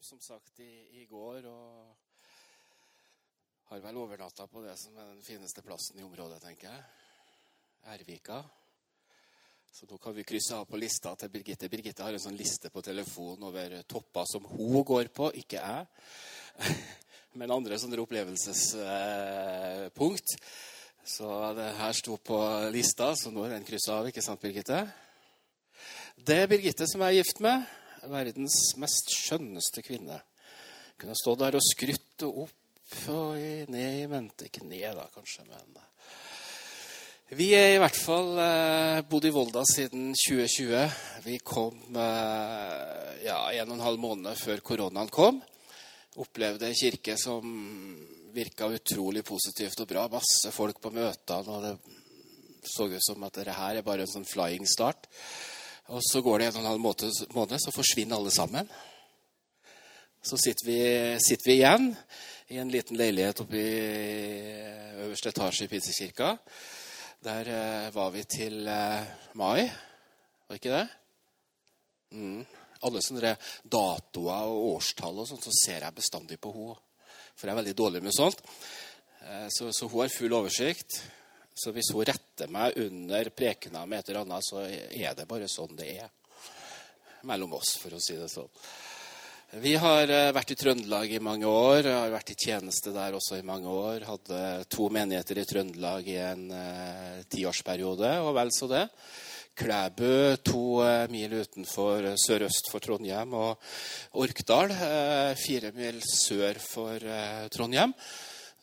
som sagt i, i går og har vel overnatta på det som er den fineste plassen i området, tenker jeg. Ervika. Så nå kan vi krysse av på lista til Birgitte. Birgitte har en sånn liste på telefonen over topper som hun går på, ikke jeg. Men andre sånne opplevelsespunkt. Så det her sto på lista, så nå er den kryssa av, ikke sant, Birgitte? Det er Birgitte som jeg er gift med. Verdens mest skjønneste kvinne. Kunne stå der og skrytte opp og ned i mente. Ikke da, kanskje, men Vi er i hvert fall eh, bodd i Volda siden 2020. Vi kom eh, ja, en og en halv måned før koronaen kom. Opplevde en kirke som virka utrolig positivt og bra. Masse folk på møtene. og Det så ut som at dette her er bare en sånn flying start. Og så går det en og en halv måned, så forsvinner alle sammen. Så sitter vi, sitter vi igjen i en liten leilighet oppe i øverste etasje i Pinsekirka. Der eh, var vi til eh, mai, var ikke det? Mm. Alle sånne datoer og årstall og sånt, så ser jeg bestandig på henne. For jeg er veldig dårlig med sånt. Eh, så, så, hun har full oversikt. Så hvis hun retter meg under prekena med et eller annet, så er det bare sånn det er. Mellom oss, for å si det sånn. Vi har eh, vært i Trøndelag i mange år. Har vært i tjeneste der også i mange år. Hadde to menigheter i Trøndelag i en eh, tiårsperiode, og vel så det. Klæbu, to eh, mil utenfor sørøst for Trondheim, og Orkdal, eh, fire mil sør for eh, Trondheim.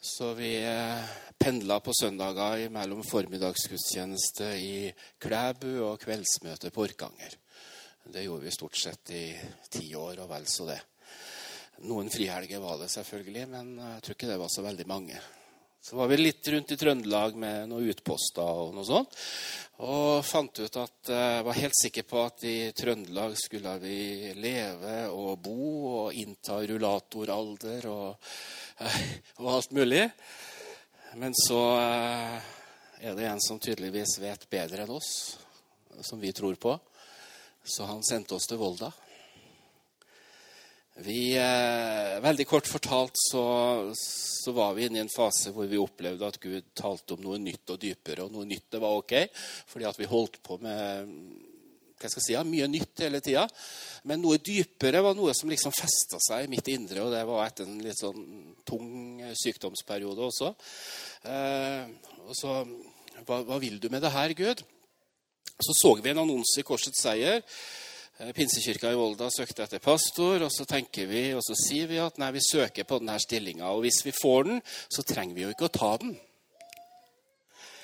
Så vi eh, pendla på søndager mellom formiddagsgudstjeneste i Klæbu og kveldsmøte på Orkanger. Det gjorde vi stort sett i ti år og vel så det. Noen frihelger var det selvfølgelig, men jeg tror ikke det var så veldig mange. Så var vi litt rundt i Trøndelag med noen utposter og noe sånt. Og fant ut at jeg eh, var helt sikker på at i Trøndelag skulle vi leve og bo og innta rullatoralder og, eh, og alt mulig. Men så eh, er det en som tydeligvis vet bedre enn oss, som vi tror på. Så han sendte oss til Volda. Vi, eh, veldig kort fortalt så, så, var vi inne i en fase hvor vi opplevde at Gud talte om noe nytt og dypere. Og noe nytt det var ok, fordi at vi holdt på med hva skal jeg si, mye nytt hele tida. Men noe dypere var noe som liksom festa seg i mitt indre, og det var etter en litt sånn tung sykdomsperiode også. Eh, og så, hva, hva vil du med det her, Gud? Så så vi en annonse i Korsets seier. Eh, Pinsekirka i Volda søkte etter pastor, og så tenker vi, og så sier vi at nei, vi søker på denne stillinga. Og hvis vi får den, så trenger vi jo ikke å ta den.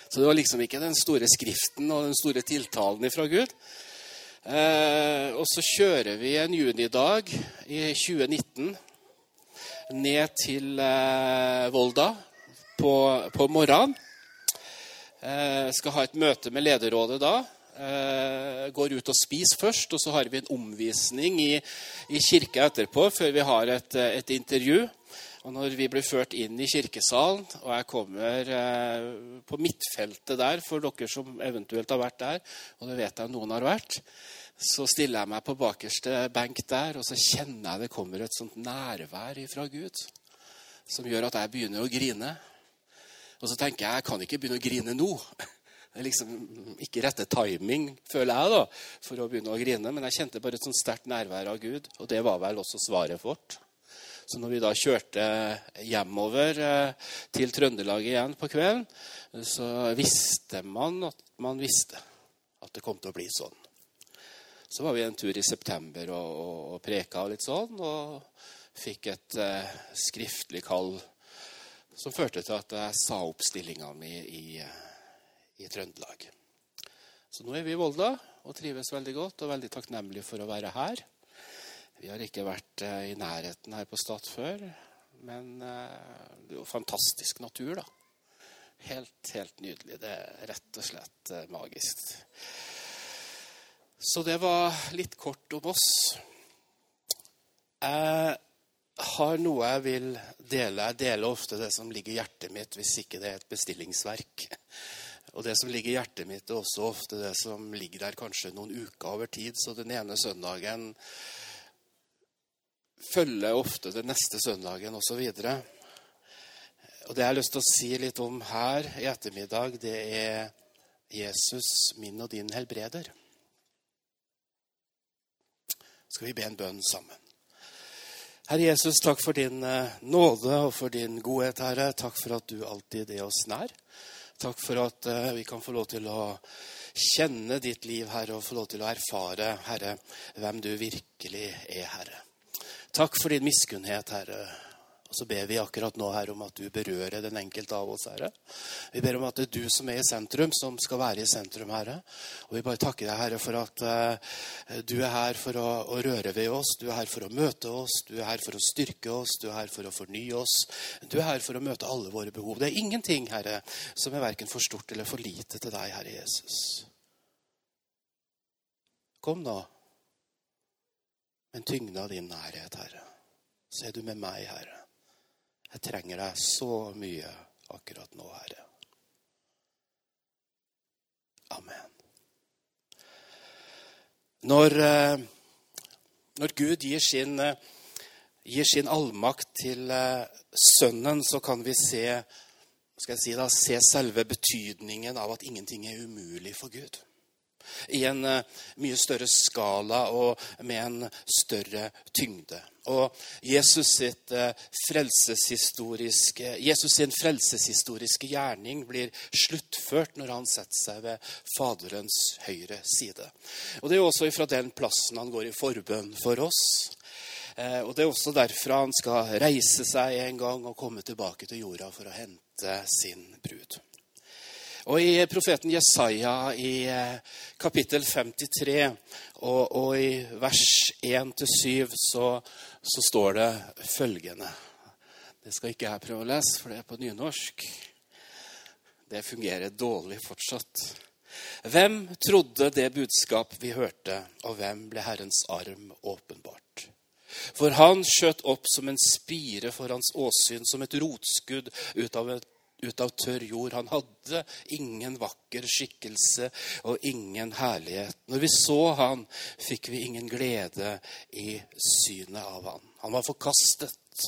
Så det var liksom ikke den store skriften og den store tiltalen fra Gud. Eh, og så kjører vi en junidag i 2019 ned til eh, Volda på, på morgenen. Eh, skal ha et møte med lederrådet da. Eh, går ut og spiser først, og så har vi en omvisning i, i kirka etterpå, før vi har et, eh, et, intervju. Og når vi blir ført inn i kirkesalen, og jeg kommer eh, på midtfeltet der for dere som eventuelt har vært der, og det vet jeg noen har vært, så stiller jeg meg på bakerste benk der, og så kjenner jeg det kommer et sånt nærvær fra Gud som gjør at jeg begynner å grine. Og så tenker jeg jeg kan ikke begynne å grine nå. Liksom ikke rette timing, føler jeg, da, for å begynne å grine. Men jeg kjente bare et sånt sterkt nærvær av Gud, og det var vel også svaret vårt. Så når vi da kjørte hjemover eh, til Trøndelag igjen på kvelden, så visste man at man visste at det kom til å bli sånn. Så var vi en tur i september og, og, og preka litt sånn, og fikk et eh, skriftlig kall som førte til at jeg sa opp stillinga mi i, i Trøndelag. Så nå er vi i Volda og trives veldig godt og veldig takknemlige for å være her. Vi har ikke vært eh, i nærheten her på Stad før, men eh, det er jo fantastisk natur, da. Helt, helt nydelig. Det er rett og slett eh, magisk. Så det var litt kort om oss. Jeg har noe jeg vil dele. Jeg deler ofte det som ligger i hjertet mitt, hvis ikke det er et bestillingsverk. Og det som ligger i hjertet mitt, er også ofte det som ligger der kanskje noen uker over tid. Så den ene søndagen følger ofte den neste søndagen osv. Og det jeg har lyst til å si litt om her i ettermiddag, det er Jesus, min og din helbreder. Skal vi be en bønn sammen? Herre Jesus, takk for din eh, nåde og for din godhet, Herre. Takk for at du alltid er oss nær. Takk for at eh, vi kan få lov til å kjenne ditt liv, Herre, og få lov til å erfare, Herre, hvem du virkelig er, Herre. Takk for din miskunnhet, Herre. Og så ber vi akkurat nå, Herre, om at du berører den enkelte av oss, Herre. Vi ber om at det er du som er i sentrum, som skal være i sentrum, Herre. Og vi bare takker deg, Herre, for at uh, du er her for å, å, røre ved oss. Du er her for å møte oss. Du er her for å styrke oss. Du er her for å fornye oss. Du er her for å møte alle våre behov. Det er ingenting, Herre, som er verken for stort eller for lite til deg, Herre Jesus. Kom nå, med en tyngde av din nærhet, Herre. Så er du med meg, Herre. Jeg trenger deg så mye akkurat nå, Herre. Amen. Når, eh, når Gud gir sin, eh, gir sin, allmakt til eh, Sønnen, så kan vi se, si da, se selve betydningen av at ingenting er umulig for Gud i en eh, mye større skala og med en større tyngde. Og Jesus, sitt eh, frelseshistoriske, Jesus sin frelseshistoriske gjerning blir sluttført når han setter seg ved Faderens høyre side. Og Det er også fra den plassen han går i forbønn for oss. Eh, og Det er også derfra han skal reise seg en gang og komme tilbake til jorda for å hente sin brud. Og I profeten Jesaja i eh, kapittel 53 og, og i vers 1-7 så, så står det følgende Det skal ikke jeg prøve å lese, for det er på nynorsk. Det fungerer dårlig fortsatt. Hvem trodde det budskap vi hørte, og hvem ble Herrens arm åpenbart? For han skjøt opp som en spire for hans åsyn, som et rotskudd ut av et ut av tørr jord. Han hadde ingen vakker skikkelse og ingen herlighet. Når vi så han, fikk vi ingen glede i synet av han. Han var forkastet,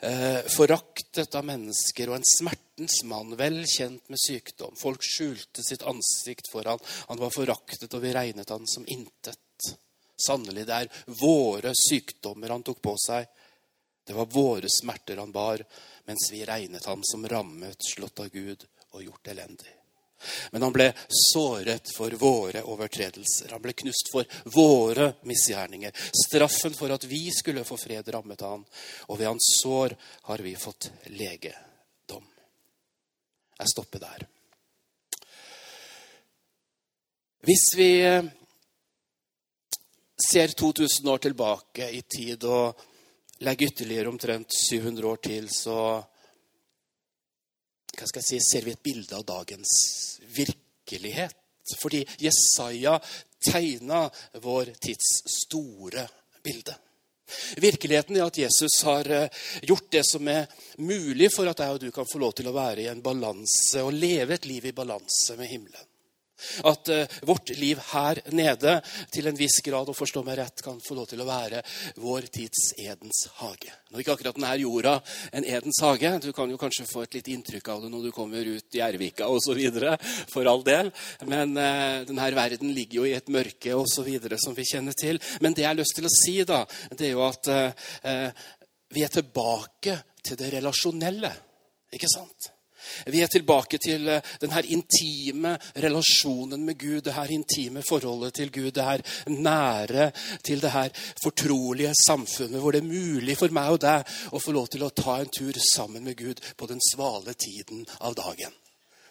eh, foraktet av mennesker og en smertens mann, vel kjent med sykdom. Folk skjulte sitt ansikt for han. Han var foraktet, og vi regnet han som intet. Sannelig, det er våre sykdommer han tok på seg. Det var våre smerter han bar mens vi regnet ham som rammet, slått av Gud og gjort elendig. Men han ble såret for våre overtredelser. Han ble knust for våre misgjerninger. Straffen for at vi skulle få fred, rammet han. Og ved hans sår har vi fått legedom. Jeg stopper der. Hvis vi eh, ser 2000 år tilbake i tid og Legg ytterligere omtrent 700 år til, så hva skal jeg si, ser vi et bilde av dagens virkelighet. Fordi Jesaja tegna vår tids store bilde. Virkeligheten er at Jesus har eh, gjort det som er mulig for at jeg og du kan få lov til å være i en balanse og leve et liv i balanse med himmelen. At uh, vårt liv her nede til en viss grad og forstå meg rett, kan få lov til å være vår tids Edens hage. Nå er ikke akkurat denne jorda en Edens hage. Du kan jo kanskje få et litt inntrykk av det når du kommer ut i Ervika osv. For all del. Men uh, denne verden ligger jo i et mørke osv. som vi kjenner til. Men det jeg har lyst til å si, da, det er jo at uh, vi er tilbake til det relasjonelle. Ikke sant? Vi er tilbake til eh, denne intime relasjonen med Gud, det her intime forholdet til Gud, det her nære til det her fortrolige samfunnet hvor det er mulig for meg og deg å få lov til å ta en tur sammen med Gud på den svale tiden av dagen.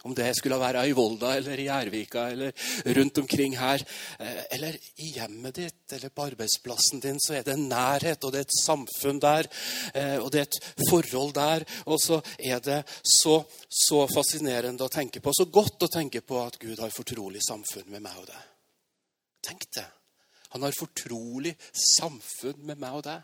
Om det skulle være i Volda eller i Gjærvika eller rundt omkring her, eh, eller i hjemmet ditt eller på arbeidsplassen din, så er det en nærhet, og det er et samfunn der, eh, og det er et forhold der. Og så er det så, så fascinerende å tenke på, så godt å tenke på at Gud har fortrolig samfunn med meg og deg. Tenk det. Han har fortrolig samfunn med meg og deg.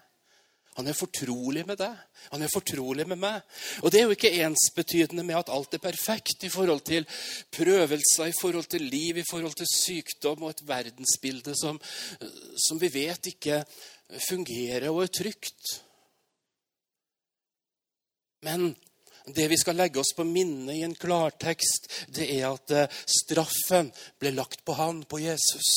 Han er fortrolig med deg. Han er fortrolig med meg. Og det er jo ikke ensbetydende med at alt er perfekt i forhold til prøvelser, i forhold til liv, i forhold til sykdom og et verdensbilde som, som vi vet ikke fungerer og er trygt. Men det vi skal legge oss på minnet i en klartekst, det er at eh, straffen ble lagt på han, på Jesus.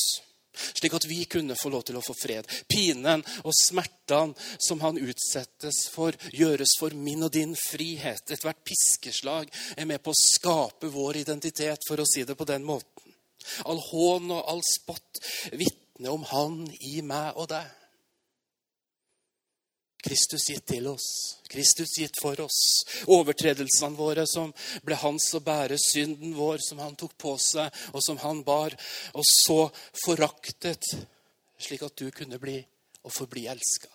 Slik at vi kunne få lov til å få fred. Pinen og smertene som han utsettes for, gjøres for min og din frihet. Ethvert piskeslag er med på å skape vår identitet, for å si det på den måten. All hån og all spott vitner om han i meg og deg. Kristus gitt til oss, Kristus gitt for oss. Overtredelsene våre som ble hans å bære, synden vår som han tok på seg, og som han bar, og så foraktet, slik at du kunne bli og forbli elska.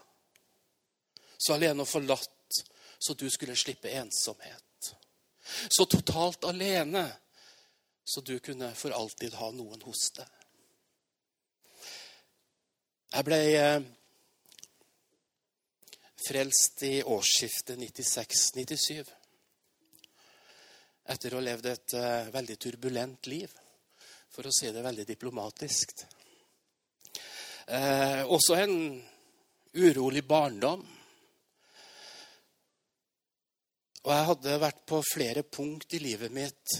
Så alene og forlatt, så du skulle slippe ensomhet. Så totalt alene, så du kunne for alltid ha noen hos deg. Jeg ble eh, frelst i årsskiftet 96-97. Etter å ha levd et uh, veldig turbulent liv, for å si det veldig diplomatisk. Eh, også en urolig barndom. Og jeg hadde vært på flere punkt i livet mitt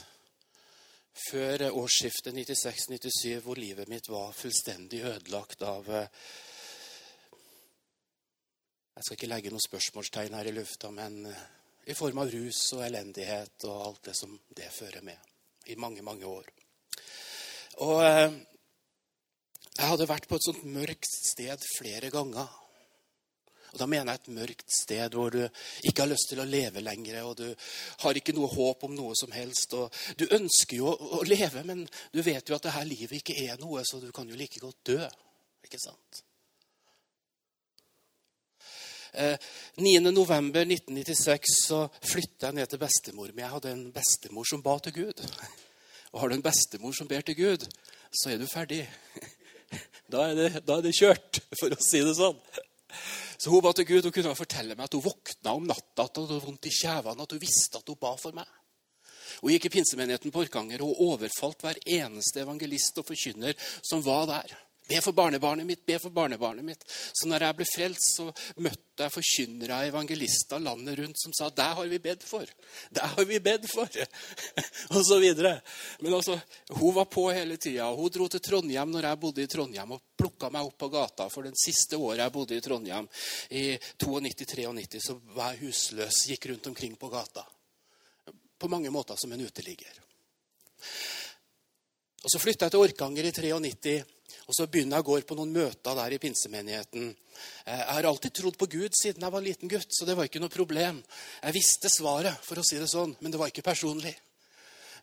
før årsskiftet 96-97 hvor livet mitt var fullstendig ødelagt av uh, jeg skal ikke legge noe spørsmålstegn her i lufta, men eh, i form av rus og elendighet og alt det som det fører med i mange, mange år. Og eh, jeg hadde vært på et sånt mørkt sted flere ganger. Og Da mener jeg et mørkt sted hvor du ikke har lyst til å leve lenger. Og du har ikke noe håp om noe som helst. og Du ønsker jo å, leve, men du vet jo at dette livet ikke er noe, så du kan jo like godt dø. Ikke sant? 9.11.1996 eh, så flytta jeg ned til bestemor mi. Jeg hadde en bestemor som ba til Gud. Og har du en bestemor som ber til Gud, så er du ferdig. Da er det, da er det kjørt, for å si det sånn. Så hun ba til Gud og kunne fortelle meg at hun våkna om natta, at hun hadde vondt i kjevene, at hun visste at hun ba for meg. Hun gikk i pinsemenigheten på Orkanger og overfalt hver eneste evangelist og forkynner som var der. Be for barnebarnet mitt, be for barnebarnet mitt. Så når jeg ble frelst, så møtte jeg forkynnere og evangelister landet rundt som sa 'Det har vi bedt for'. Det har vi bedt for. og så videre. Men altså, hun var på hele tida. Hun dro til Trondheim når jeg bodde i Trondheim, og plukka meg opp på gata. For den siste året jeg bodde i Trondheim, i 92-93, så var jeg husløs. Gikk rundt omkring på gata. På mange måter som en uteligger. Og Så flytta jeg til Orkanger i 93. Og så begynner jeg å gå på noen møter der i pinsemenigheten. Eh, jeg har alltid trodd på Gud siden jeg var liten gutt, så det var ikke noe problem. Jeg visste svaret, for å si det sånn, men det var ikke personlig.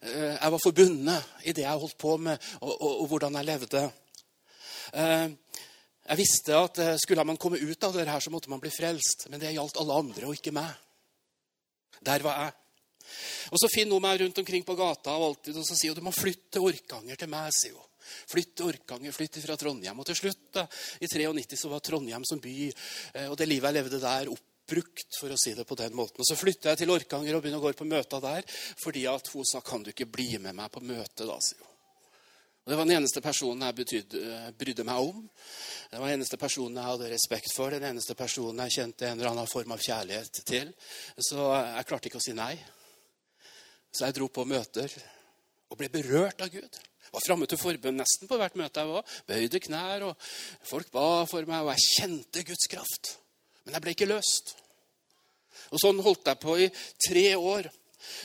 Eh, jeg var forbundet i det jeg holdt på med, og, og, og hvordan jeg levde. Eh, jeg visste at skulle man komme ut av det her, så måtte man bli frelst. Men det gjaldt alle andre, og ikke meg. Der var jeg. Og Så finner hun meg rundt omkring på gata og, alltid, og så sier hun du må flytte Orkanger til meg. sier hun. Flytt Orkanger, flytt fra Trondheim. Og til slutt, da, i 93, så var Trondheim som by, eh, og det livet jeg levde der, oppbrukt, for å si det på den måten. Og Så flytta jeg til Orkanger og begynte å gå på møter der, fordi at hun sa kan du ikke bli med meg på møte, da, sier hun. Og Det var den eneste personen jeg betydde, brydde meg om. Det var den eneste personen jeg hadde respekt for, den eneste personen jeg kjente en eller annen form av kjærlighet til. Så jeg klarte ikke å si nei. Så jeg dro på møter og ble berørt av Gud var framme til forbønn nesten på hvert møte jeg var. Bøyde knær, og folk ba for meg, og jeg kjente Guds kraft. Men jeg ble ikke løst. Og Sånn holdt jeg på i tre år.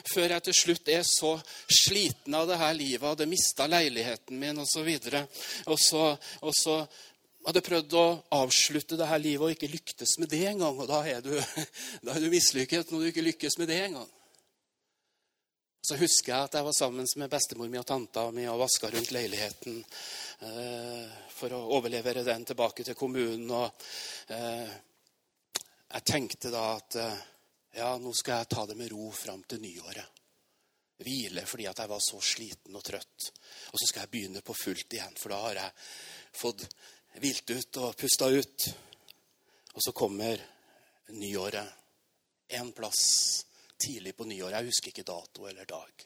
Før jeg til slutt er så sliten av det her livet, hadde mista leiligheten min osv. Og, så, og så hadde prøvd å avslutte det her livet og ikke lyktes med det engang. Og da er du, da du mislykket når du ikke lykkes med det engang. Så husker jeg at jeg var sammen med bestemor mi og tanta mi og vaska rundt leiligheten eh, for å overlevere den tilbake til kommunen. Og eh, jeg tenkte da at eh, ja, nå skal jeg ta det med ro fram til nyåret. Hvile fordi at jeg var så sliten og trøtt. Og så skal jeg begynne på fullt igjen, for da har jeg fått hvilt ut og pusta ut. Og så kommer nyåret. En plass tidlig på nyåret. Jeg husker ikke dato eller dag.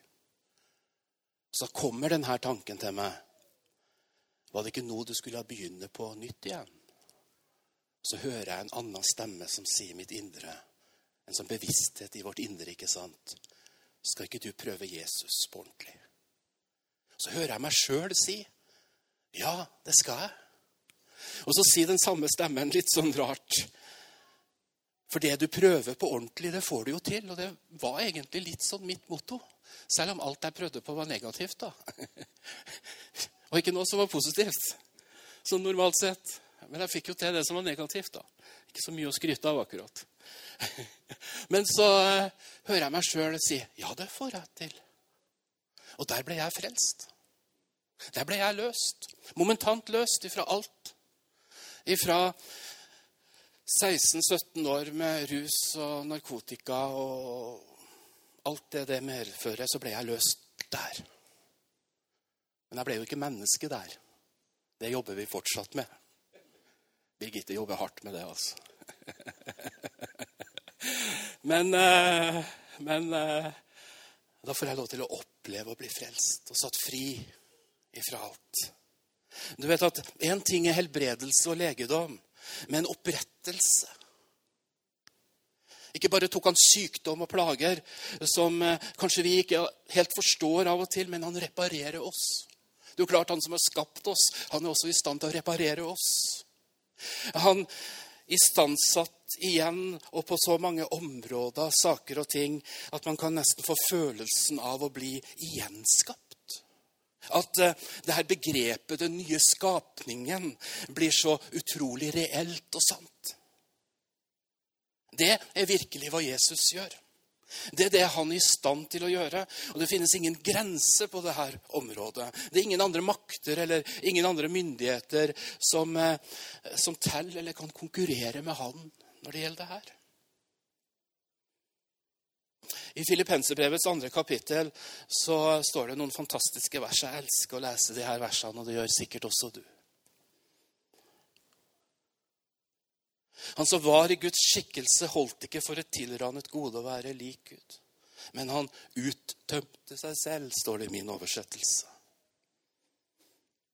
Så kommer denne tanken til meg. Var det ikke nå du skulle begynne på nytt igjen? Så hører jeg en annen stemme som sier mitt indre. En sånn bevissthet i vårt indre, ikke sant? Skal ikke du prøve Jesus på ordentlig? Så hører jeg meg sjøl si ja, det skal jeg. Og så sier den samme stemmen litt sånn rart. For det du prøver på ordentlig, det får du jo til. Og det var egentlig litt sånn mitt motto. Selv om alt jeg prøvde på, var negativt. da. og ikke noe som var positivt. Sånn normalt sett. Men jeg fikk jo til det som var negativt. da. Ikke så mye å skryte av, akkurat. Men så uh, hører jeg meg sjøl si ja, det får jeg til. Og der ble jeg frelst. Der ble jeg løst. Momentant løst ifra alt. Ifra 16-17 år med rus og narkotika og alt det det medfører, så ble jeg løst der. Men jeg ble jo ikke menneske der. Det jobber vi fortsatt med. Birgitte jobber hardt med det, altså. men, eh, men eh, da får jeg lov til å oppleve å bli frelst og satt fri ifra alt. Du vet at Én ting er helbredelse og legedom, men opprettelse ikke bare tok han sykdom og plager som eh, kanskje vi ikke helt forstår av og til, men han reparerer oss. Det er jo klart Han som har skapt oss, han er også i stand til å reparere oss. Han istandsatt igjen og på så mange områder, saker og ting, at man kan nesten få følelsen av å bli gjenskapt. At uh, det her begrepet, den nye skapningen, blir så utrolig reelt og sant. Det er virkelig hva Jesus gjør. Det er det han er i stand til å gjøre. Og det finnes ingen grense på dette området. Det er ingen andre makter eller ingen andre myndigheter som, eh, som teller eller kan konkurrere med han når det gjelder det her. I Filippenserbrevets andre kapittel så står det noen fantastiske vers. Jeg elsker å lese de her versene, og det gjør sikkert også du. Han som var i Guds skikkelse, holdt ikke for et tilranet gode å være lik Gud. Men han uttømte seg selv, står det i min oversettelse.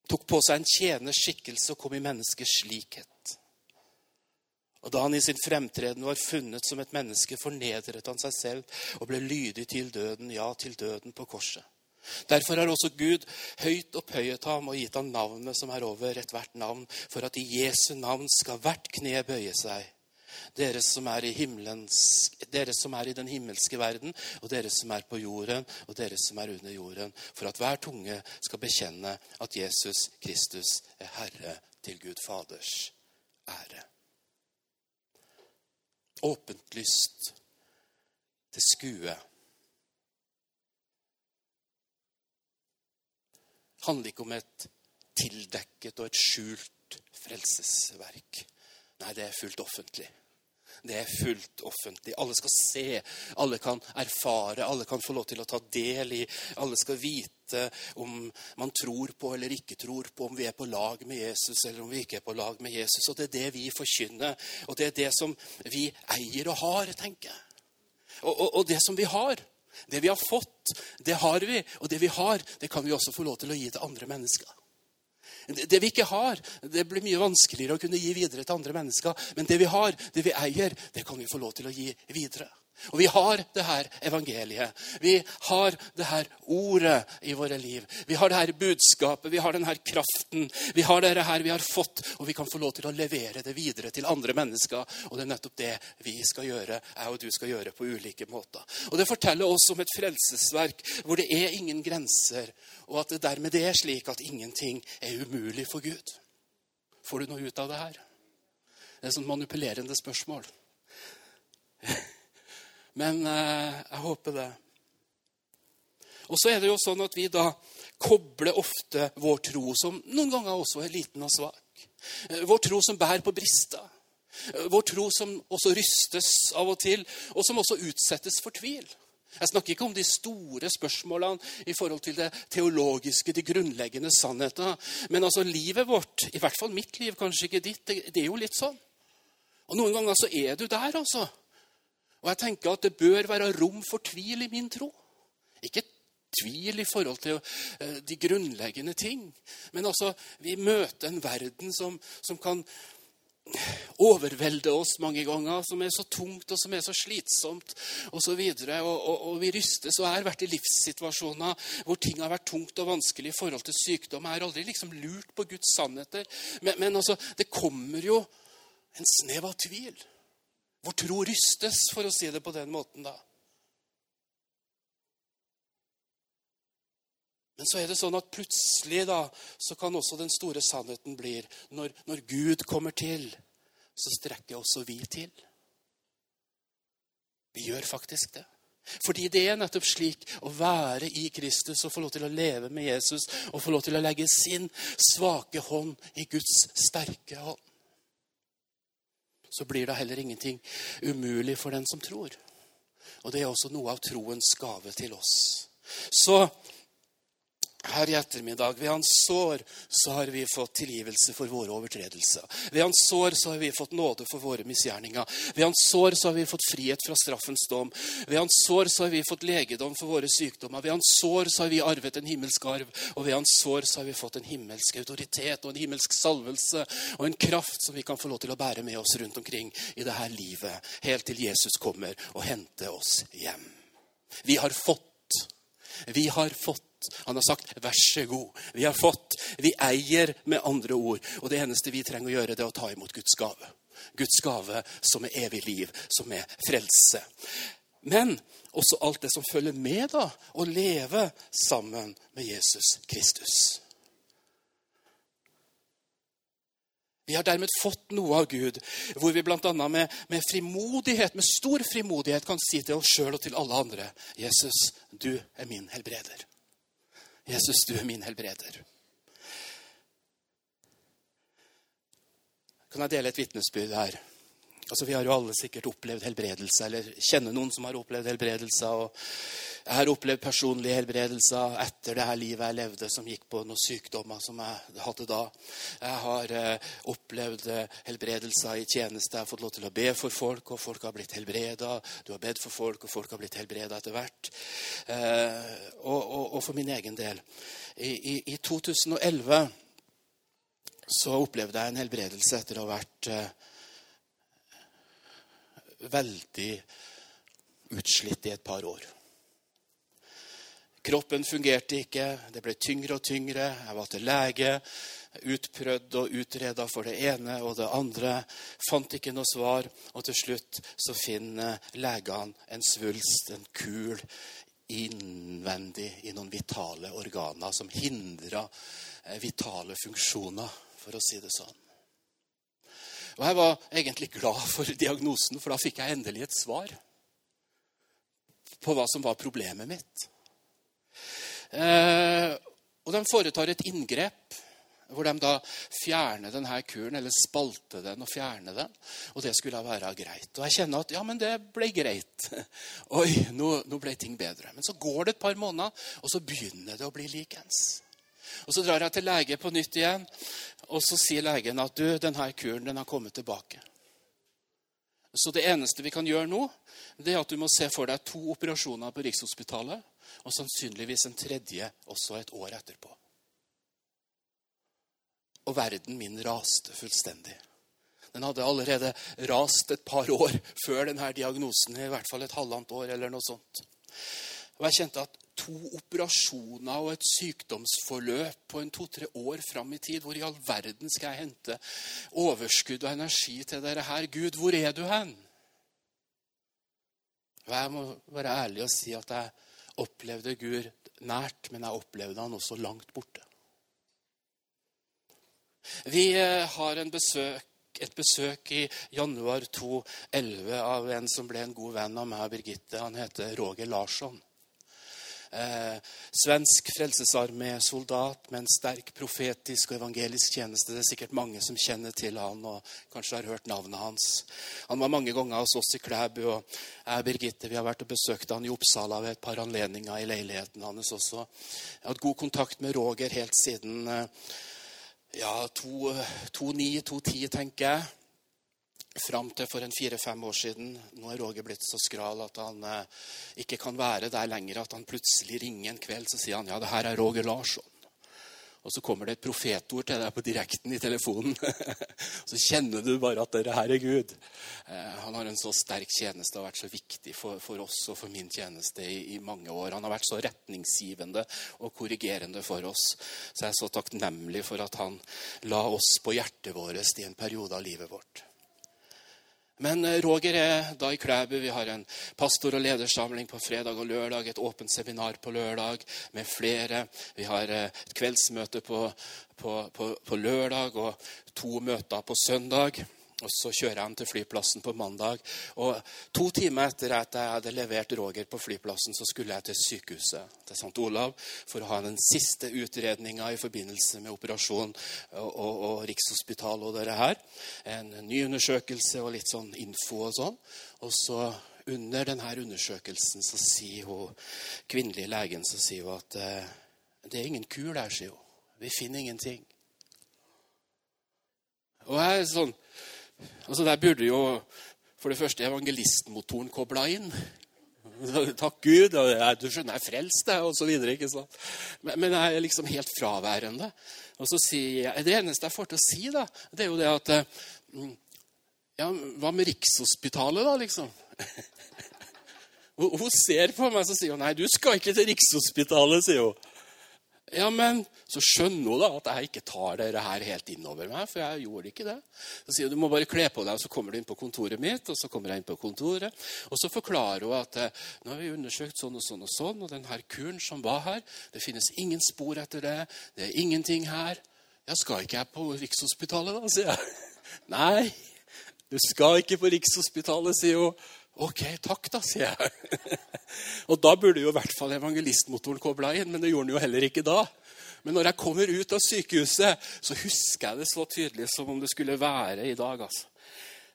Tok på seg en tjeners skikkelse og kom i menneskers likhet. Og da han i sin fremtreden var funnet som et menneske, fornedret han seg selv og ble lydig til døden, ja, til døden på korset. Derfor har også Gud høyt opphøyet ham og gitt ham navnet som er over ethvert navn, for at i Jesu navn skal hvert kne bøye seg. Dere som, er dere som er i den himmelske verden, og dere som er på jorden, og dere som er under jorden, for at hver tunge skal bekjenne at Jesus Kristus er Herre til Gud Faders ære. Åpent lyst til skue handler ikke om et tildekket og et skjult frelsesverk. Nei, det er fullt offentlig. Det er fullt offentlig. Alle skal se, alle kan erfare, alle kan få lov til å ta del i. Alle skal vite om man tror på eller ikke tror på, om vi er på lag med Jesus eller om vi ikke er på lag med Jesus. Og det er det vi forkynner, og det er det som vi eier og har, tenker jeg. Og, og, og det som vi har, det vi har fått, det har vi. Og det vi har, det kan vi også få lov til å gi til andre mennesker. Det vi ikke har, det blir mye vanskeligere å kunne gi videre til andre mennesker. Men det vi har, det vi eier, det kan vi få lov til å gi videre. Og vi har det her evangeliet. Vi har det her ordet i våre liv. Vi har det her budskapet, vi har den her kraften. Vi har det her vi har fått, og vi kan få lov til å levere det videre til andre mennesker. Og det er nettopp det vi skal gjøre, jeg og du skal gjøre på ulike måter. Og det forteller oss om et frelsesverk hvor det er ingen grenser, og at det dermed er slik at ingenting er umulig for Gud. Får du noe ut av det her? Det er et sånt manipulerende spørsmål. Men eh, jeg håper det. Og så er det jo sånn at vi da kobler ofte vår tro, som noen ganger også er liten og svak. Eh, vår tro som bærer på brister. Eh, vår tro som også rystes av og til, og som også utsettes for tvil. Jeg snakker ikke om de store spørsmålene i forhold til det teologiske, de grunnleggende sannheter. Men altså livet vårt, i hvert fall mitt liv, kanskje ikke ditt, det, det er jo litt sånn. Og noen ganger så er du der, altså. Og jeg tenker at det bør være rom for tvil i min tro. Ikke tvil i forhold til eh, de grunnleggende ting. Men altså, vi møter en verden som, som kan overvelde oss mange ganger, som er så tungt og som er så slitsomt osv. Og, så og, og, og vi rystes og har vært i livssituasjoner hvor ting har vært tungt og vanskelig i forhold til sykdom. Jeg har aldri liksom lurt på Guds sannheter. Men, men altså, det kommer jo en snev av tvil. Hvor tro rystes, for å si det på den måten, da. Men så er det sånn at plutselig da, så kan også den store sannheten bli når, når Gud kommer til, så strekker også vi til. Vi gjør faktisk det. Fordi det er nettopp slik å være i Kristus og få lov til å leve med Jesus og få lov til å legge sin svake hånd i Guds sterke hånd. Så blir det heller ingenting umulig for den som tror. Og det er også noe av troens gave til oss. Så her i ettermiddag. Ved hans sår så har vi fått tilgivelse for våre overtredelser. Ved hans sår så har vi fått nåde for våre misgjerninger. Ved hans sår så har vi fått frihet fra straffens dom. Ved hans sår så har vi fått legedom for våre sykdommer. Ved hans sår så har vi arvet en himmelsk arv. Og ved hans sår så har vi fått en himmelsk autoritet og en himmelsk salvelse og en kraft som vi kan få lov til å bære med oss rundt omkring i dette livet, helt til Jesus kommer og henter oss hjem. Vi har fått. Vi har fått han har sagt 'vær så god'. Vi har fått. Vi eier med andre ord. Og det eneste vi trenger å gjøre, det er å ta imot Guds gave. Guds gave som er evig liv, som er frelse. Men også alt det som følger med da, å leve sammen med Jesus Kristus. Vi har dermed fått noe av Gud, hvor vi bl.a. Med, med frimodighet, med stor frimodighet kan si til oss sjøl og til alle andre Jesus, du er min helbreder. Jesus, du er min helbreder. Kan jeg dele et vitnesbyrd her? Altså, Vi har jo alle sikkert opplevd helbredelse, eller kjenner noen som har opplevd helbredelse. og Jeg har opplevd personlige helbredelser etter det her livet jeg levde, som gikk på noen sykdommer som jeg hadde da. Jeg har eh, opplevd eh, helbredelser i tjeneste. Jeg har fått lov til å be for folk, og folk har blitt helbreda. Du har bedt for folk, og folk har blitt helbreda etter hvert. Eh, og, og, og, for min egen del. I, i, i 2011 så opplevde jeg en helbredelse etter å ha vært eh, veldig utslitt i et par år. Kroppen fungerte ikke, det ble tyngre og tyngre. Jeg var til lege, utprøvd og utreda for det ene og det andre. Fant ikke noe svar, og til slutt så finner legene en svulst, en kul, innvendig i noen vitale organer som hindrer eh, vitale funksjoner, for å si det sånn. Og jeg var egentlig glad for diagnosen, for da fikk jeg endelig et svar på hva som var problemet mitt. Eh, og de foretar et inngrep hvor de da fjerner denne kuren, eller spalter den og fjerner den. Og det skulle være greit. Og jeg kjenner at ja, men det ble greit. Oi, nå, nå ble ting bedre. Men så går det et par måneder, og så begynner det å bli likens. Og Så drar jeg til lege på nytt igjen, og så sier legen at du, denne kuren den har kommet tilbake. Så det eneste vi kan gjøre nå, det er at du må se for deg to operasjoner på Rikshospitalet, og sannsynligvis en tredje også et år etterpå. Og verden min raste fullstendig. Den hadde allerede rast et par år før denne diagnosen, i hvert fall et halvannet år eller noe sånt. Og jeg kjente at to operasjoner og et sykdomsforløp på en to-tre år fram i tid. Hvor i all verden skal jeg hente overskudd og energi til dere her? Gud, hvor er du hen? Og Jeg må være ærlig og si at jeg opplevde Gud nært, men jeg opplevde han også langt borte. Vi eh, har besøk, et besøk i januar 2011 av en som ble en god venn av meg og Birgitte. Han heter Roger Larsson eh, svensk frelsesarmé-soldat med en sterk profetisk og evangelisk tjeneste. Det er sikkert mange som kjenner til han og kanskje har hørt navnet hans. Han var mange ganger hos oss i Klæbu, og jeg og Birgitte vi har vært og besøkt han i Oppsala ved et par anledninger i leiligheten hans også. Jeg har hatt god kontakt med Roger helt siden eh, ja, 2009-2010, tenker jeg fram til for en fire-fem år siden. Nå er Roger blitt så skral at han eh, ikke kan være der lenger. At han plutselig ringer en kveld så sier han, ja, det her er Roger Larsson. Og så kommer det et profetord til deg på direkten i telefonen. så kjenner du bare at dette her er Gud. Eh, han har en så sterk tjeneste og vært så viktig for, for oss og for min tjeneste i, i, mange år. Han har vært så retningsgivende og korrigerende for oss. Så jeg er så takknemlig for at han la oss på hjertet vårt i en periode av livet vårt. Men eh, Roger er da i Klæbu. Vi har en pastor- og ledersamling på fredag og lørdag. Et åpent seminar på lørdag med flere. Vi har eh, et kveldsmøte på, på, på, på lørdag og to møter på søndag. Og så kjører jeg ham til flyplassen på mandag. Og To timer etter at jeg hadde levert Roger på flyplassen, så skulle jeg til sykehuset til St. Olav for å ha den siste utredninga i forbindelse med operasjon og, og, og Rikshospitalet og det her. En ny undersøkelse og litt sånn info og sånn. Og så under denne undersøkelsen så sier hun kvinnelige legen så sier hun at eh, det er ingen kur der, sier hun. Vi finner ingenting. Og jeg er sånn Altså Der burde jo for det første evangelistmotoren kobla inn. Takk Gud. Og du skjønner, jeg er frelst, jeg, videre. ikke sant? Men, men, jeg er liksom helt fraværende. Og så sier jeg, Det eneste jeg får til å si, da, det er jo det at mm, Ja, hva med Rikshospitalet, da, liksom? Hun ser på meg og sier hun, nei, du skal ikke til Rikshospitalet, sier hun. Ja, men så skjønner hun da at jeg ikke tar dette her helt innover meg, for jeg gjorde ikke det. Så sier hun du må bare kle på deg, og så kommer du inn på kontoret mitt. Og så kommer jeg inn på kontoret, og så forklarer hun at eh, nå har vi undersøkt sånn og sånn og sånn, og den her kuren som var her, det finnes ingen spor etter det. Det er ingenting her. Ja, skal ikke jeg på Rikshospitalet, da, sier jeg. Nei, du skal ikke på Rikshospitalet, sier hun. Ok, takk, da, sier jeg. og da burde jo i hvert fall evangelistmotoren kobla inn, men det gjorde den jo heller ikke da. Men når jeg kommer ut av sykehuset, så husker jeg det så tydelig som om det skulle være i dag. altså.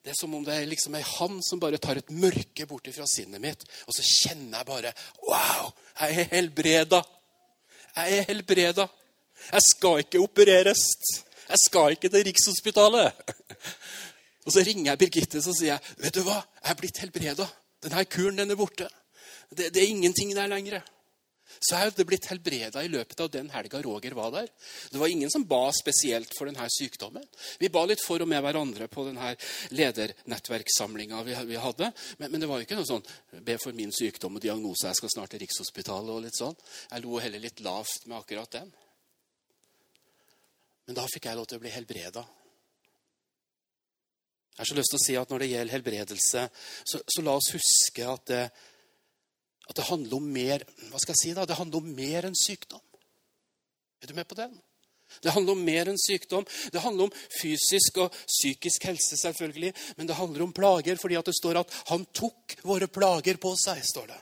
Det er som om det er liksom ei hand som bare tar et mørke bort fra sinnet mitt. Og så kjenner jeg bare Wow! Jeg er helbreda! Jeg er helbreda! Jeg skal ikke opereres! Jeg skal ikke til Rikshospitalet! Og så ringer jeg Birgitte og sier jeg, vet du hva, jeg er blitt helbreda. Denne kuren den er borte. Det, det er ingenting der lenger. Så jeg hadde blitt helbreda i løpet av den helga Roger var der. Det var ingen som ba spesielt for denne sykdommen. Vi ba litt for og med hverandre på denne ledernettverkssamlinga vi, hadde. Men, men, det var jo ikke noe sånn be for min sykdom og diagnose, jeg skal snart til Rikshospitalet og litt sånn. Jeg lo heller litt lavt med akkurat den. Men da fikk jeg lov til å bli helbreda jeg har så lyst til å si at Når det gjelder helbredelse, så, så la oss huske at det, at det handler om mer hva skal jeg si da? Det handler om mer enn sykdom. Er du med på den? Det handler om mer enn sykdom. Det handler om fysisk og psykisk helse, selvfølgelig. Men det handler om plager, fordi det står at 'han tok våre plager på seg'. står det.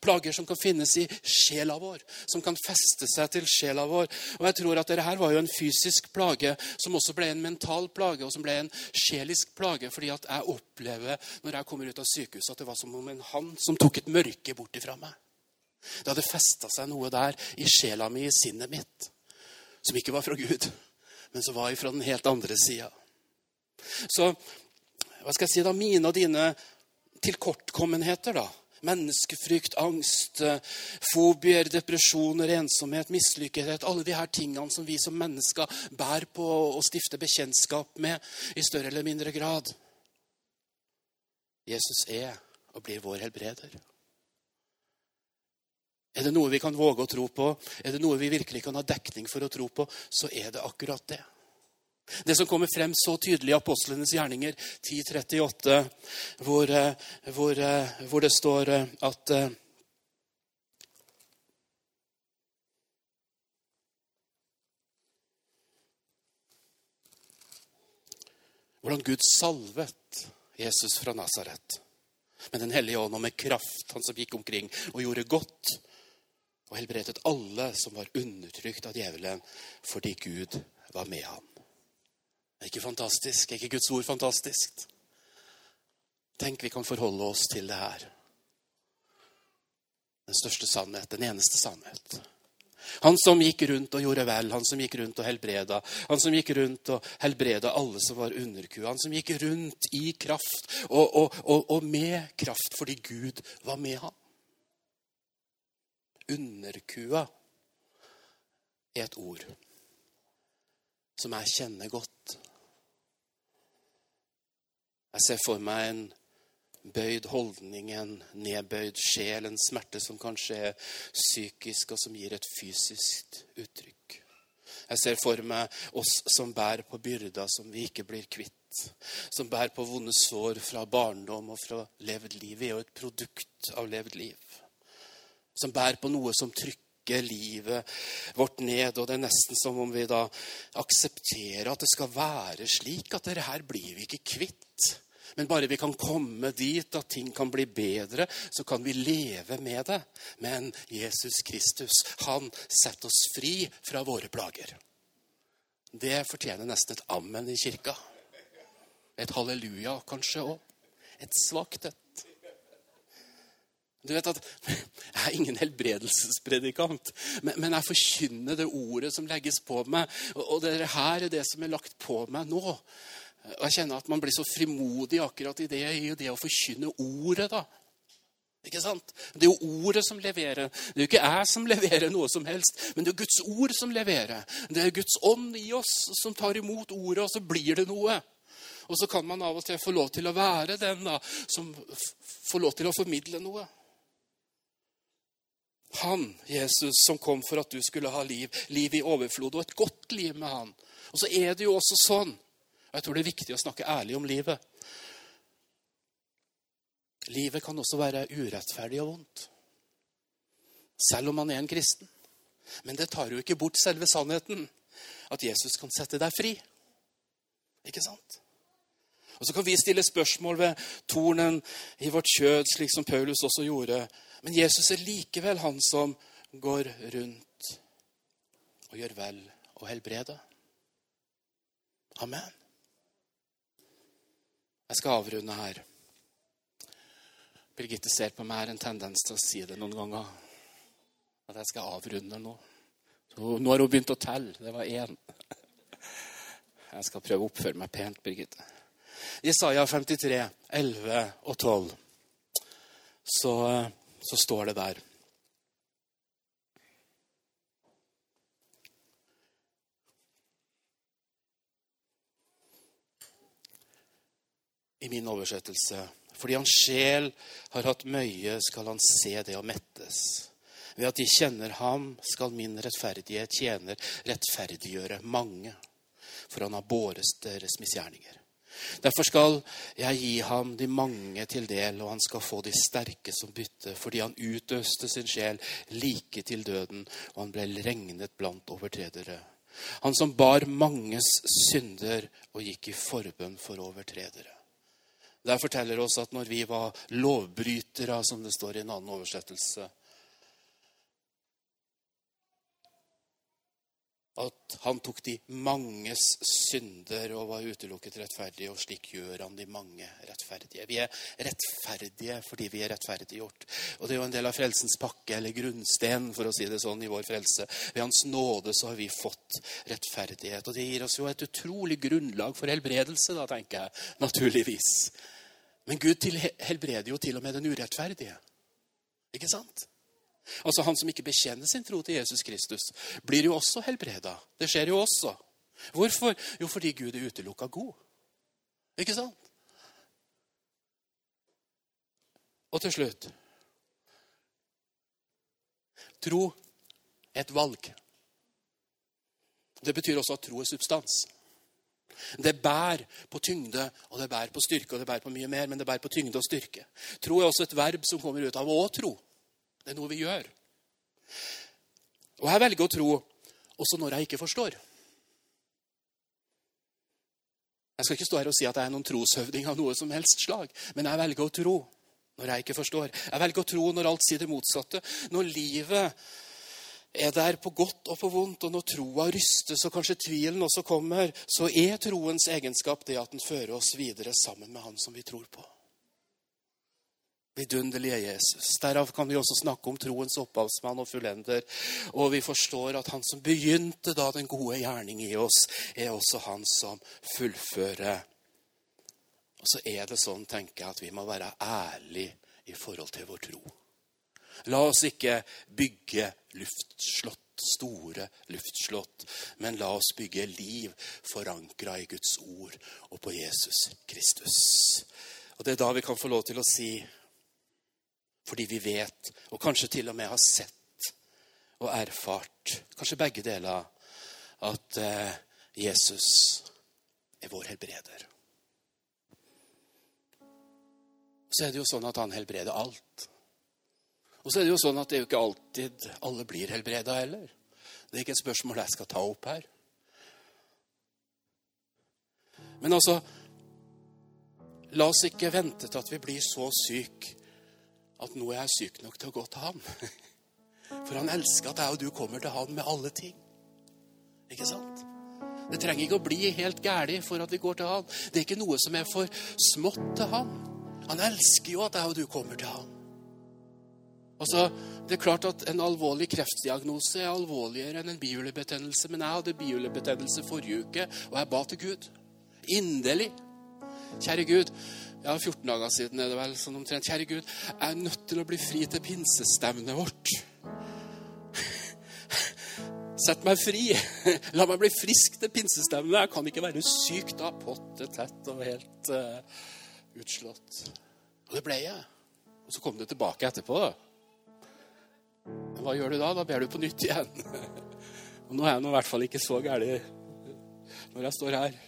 Plager som kan finnes i sjela vår, som kan feste seg til sjela vår. Og jeg tror at dette her var jo en fysisk plage som også ble en mental plage, og som ble en sjelisk plage, fordi at jeg opplever når jeg kommer ut av sykehuset, at det var som om en hand som tok et mørke bort ifra meg. Det hadde festa seg noe der i sjela mi, i sinnet mitt, som ikke var fra Gud, men som var fra den helt andre sida. Så hva skal jeg si da, mine og dine tilkortkommenheter, da menneskefrykt, angst, eh, fobier, depresjoner, ensomhet, mislykkethet. Alle de her tingene som vi som mennesker bærer på og stifter bekjentskap med i større eller mindre grad. Jesus er og blir vår helbreder. Er det noe vi kan våge å tro på, er det noe vi virkelig kan ha dekning for å tro på, så er det akkurat det. Det som kommer frem så tydelig i apostlenes gjerninger 10.38, hvor, eh, hvor, eh, hvor, det står eh, at Hvordan Gud salvet Jesus fra Nasaret med Den hellige ånd og med kraft, han som gikk omkring og gjorde godt og helbredet alle som var undertrykt av djevelen, fordi Gud var med ham. Er ikke fantastisk? Er ikke Guds ord fantastisk? Tenk vi kan forholde oss til det her. Den største sannhet, den eneste sannhet. Han som gikk rundt og gjorde vel, han som gikk rundt og helbreda. Han som gikk rundt og helbreda alle som var underkua. Han som gikk rundt i kraft og, og, og, og med kraft fordi Gud var med ham. Underkua er et ord som jeg kjenner godt. Jeg ser for meg en bøyd holdning, en nedbøyd sjel, en smerte som kanskje er psykisk, og som gir et fysisk uttrykk. Jeg ser for meg oss som bærer på byrder som vi ikke blir kvitt. Som bærer på vonde sår fra barndom og fra levd liv. Vi er jo et produkt av levd liv. Som bærer på noe som trykker livet vårt ned. Og det er nesten som om vi da aksepterer at det skal være slik at dette her blir vi ikke kvitt. Men bare vi kan komme dit at ting kan bli bedre, så kan vi leve med det. Men Jesus Kristus, han setter oss fri fra våre plager. Det fortjener nesten et ammen i kirka. Et halleluja kanskje òg. Et svakt et. Du vet at Jeg er ingen helbredelsespredikant, men, men jeg forkynner det ordet som legges på meg. Og det her er det som er lagt på meg nå. Og Jeg kjenner at man blir så frimodig akkurat i det, i det å forkynne ordet. da. Ikke sant? Det er jo ordet som leverer. Det er jo ikke jeg som leverer noe som helst, men det er Guds ord som leverer. Det er Guds ånd i oss som tar imot ordet, og så blir det noe. Og så kan man av og til få lov til å være den da, som får lov til å formidle noe. Han, Jesus, som kom for at du skulle ha liv, liv i overflod, og et godt liv med han. Og så er det jo også sånn, og jeg tror det er viktig å snakke ærlig om livet Livet kan også være urettferdig og vondt. Selv om man er en kristen. Men det tar jo ikke bort selve sannheten. At Jesus kan sette deg fri. Ikke sant? Og Så kan vi stille spørsmål ved tornen i vårt kjød, slik som Paulus også gjorde. Men Jesus er likevel han som går rundt og gjør vel og helbreder. Amen. Jeg skal avrunde her. Birgitte ser på meg, har en tendens til å si det noen ganger. At jeg skal avrunde nå. Så nå har hun begynt å telle. Det var én. Jeg skal prøve å oppføre meg pent, Birgitte. Jesaja 53, 11 og 12. Så, så står det der. I min oversettelse fordi hans sjel har hatt møye, skal han se det og mettes. Ved at de kjenner ham, skal min rettferdighet tjener rettferdiggjøre mange. For han har båret deres misgjerninger. Derfor skal jeg gi ham de mange til del, og han skal få de sterke som bytte, fordi han utøste sin sjel like til døden, og han ble regnet blant overtredere. Han som bar manges synder og gikk i forbønn for overtredere. Der forteller oss at når vi var lovbrytere, som det står i en annen oversettelse At han tok de manges synder og var utelukket rettferdig, og slik gjør han de mange rettferdige. Vi er rettferdige fordi vi er rettferdiggjort. Og det er jo en del av frelsens pakke, eller grunnsten, for å si det sånn, i vår frelse. Ved Hans nåde så har vi fått rettferdighet. Og det gir oss jo et utrolig grunnlag for helbredelse, da, tenker jeg. Naturligvis. Men Gud helbreder jo til og med den urettferdige. Ikke sant? Altså Han som ikke bekjenner sin tro til Jesus Kristus, blir jo også helbreda. Det skjer jo også. Hvorfor? Jo, fordi Gud er utelukka god. Ikke sant? Og til slutt Tro er et valg. Det betyr også at tro er substans. Det bærer på tyngde, og det bærer på styrke, og det bærer på mye mer, men det bærer på tyngde og styrke. Tro er også et verb som kommer ut av å tro. Det er noe vi gjør. Og jeg velger å tro også når jeg ikke forstår. Jeg skal ikke stå her og si at jeg er noen troshøvding av noe som helst slag, men jeg velger å tro når jeg ikke forstår. Jeg velger å tro når alt sier det motsatte. Når livet er der på godt og på vondt, og når troa rystes og kanskje tvilen også kommer, så er troens egenskap det at den fører oss videre sammen med Han som vi tror på. Vidunderlige Jesus. Derav kan vi også snakke om troens opphavsmann og fullender. Og vi forstår at han som begynte da den gode gjerning i oss, er også han som fullfører. Og så er det sånn, tenker jeg, at vi må være ærlige i forhold til vår tro. La oss ikke bygge luftslott store luftslott. Men la oss bygge liv forankra i Guds ord og på Jesus Kristus. Og Det er da vi kan få lov til å si, fordi vi vet, og kanskje til og med har sett og erfart, kanskje begge deler, at eh, Jesus er vår helbreder. Så er det jo sånn at han helbreder alt. Og så er det jo sånn at det er jo ikke alltid alle blir helbreda heller. Det er ikke et spørsmål jeg skal ta opp her. Men altså La oss ikke vente til at vi blir så syke at nå er jeg syk nok til å gå til ham. For han elsker at jeg og du kommer til ham med alle ting. Ikke sant? Det trenger ikke å bli helt gæli for at vi går til ham. Det er ikke noe som er for smått til ham. Han elsker jo at jeg og du kommer til ham. Altså, det er klart at En alvorlig kreftdiagnose er alvorligere enn en bihulebetennelse. Men jeg hadde bihulebetennelse forrige uke, og jeg ba til Gud. Inderlig. Kjære Gud, ja, 14 dager siden er det vel sånn omtrent. Kjære Gud, jeg er nødt til å bli fri til pinsestevnet vårt. Sett meg fri. La meg bli frisk til pinsestevnet. Jeg kan ikke være syk da, potte tett og helt uh, utslått. Og det ble jeg. Og så kom det tilbake etterpå. da. Hva gjør du da? Da ber du på nytt igjen. Og nå er jeg nå i hvert fall ikke så gæren når jeg står her.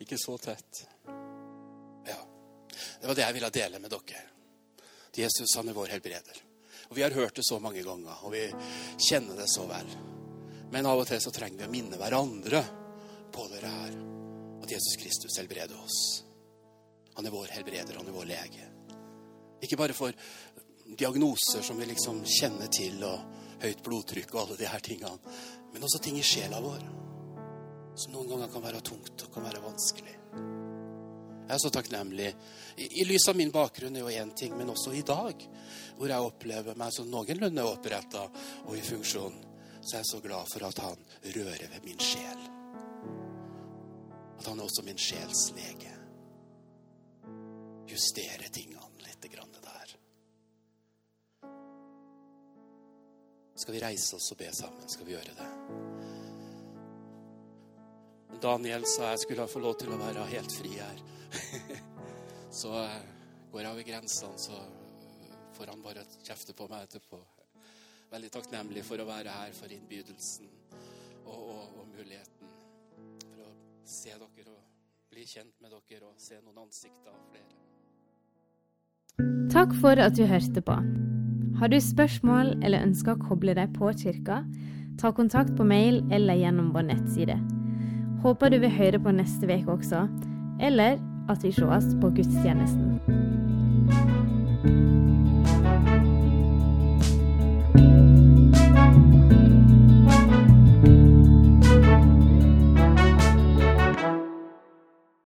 Ikke så tett. Det var det jeg ville dele med dere. Jesus han er vår helbreder. Og Vi har hørt det så mange ganger, og vi kjenner det så vel. Men av og til så trenger vi å minne hverandre på dere her. At Jesus Kristus helbreder oss. Han er vår helbreder, han er vår lege. Ikke bare for diagnoser som vi liksom kjenner til, og høyt blodtrykk og alle de her tingene. Men også ting i sjela vår som noen ganger kan være tungt og kan være vanskelig. Jeg er så takknemlig. I, i lys av min bakgrunn er jo én ting, men også i dag, hvor jeg opplever meg som noenlunde oppretta og i funksjon, så er jeg så glad for at han rører ved min sjel. At han er også min sjelslege. Justere tingene litt grann der. Skal vi reise oss og be sammen? Skal vi gjøre det? Daniel sa jeg skulle få lov til å være helt fri her. så eh, går jeg over grensene, så får han bare kjefte på meg etterpå. Veldig takknemlig for å være her, for innbydelsen og, og, og muligheten for å se dere og bli kjent med dere og se noen ansikter av flere. Takk for at du hørte på. Har du spørsmål eller ønsker å koble deg på kirka, ta kontakt på mail eller gjennom vår nettside. Håper du vil høre på neste uke også, eller at vi sees på gudstjenesten.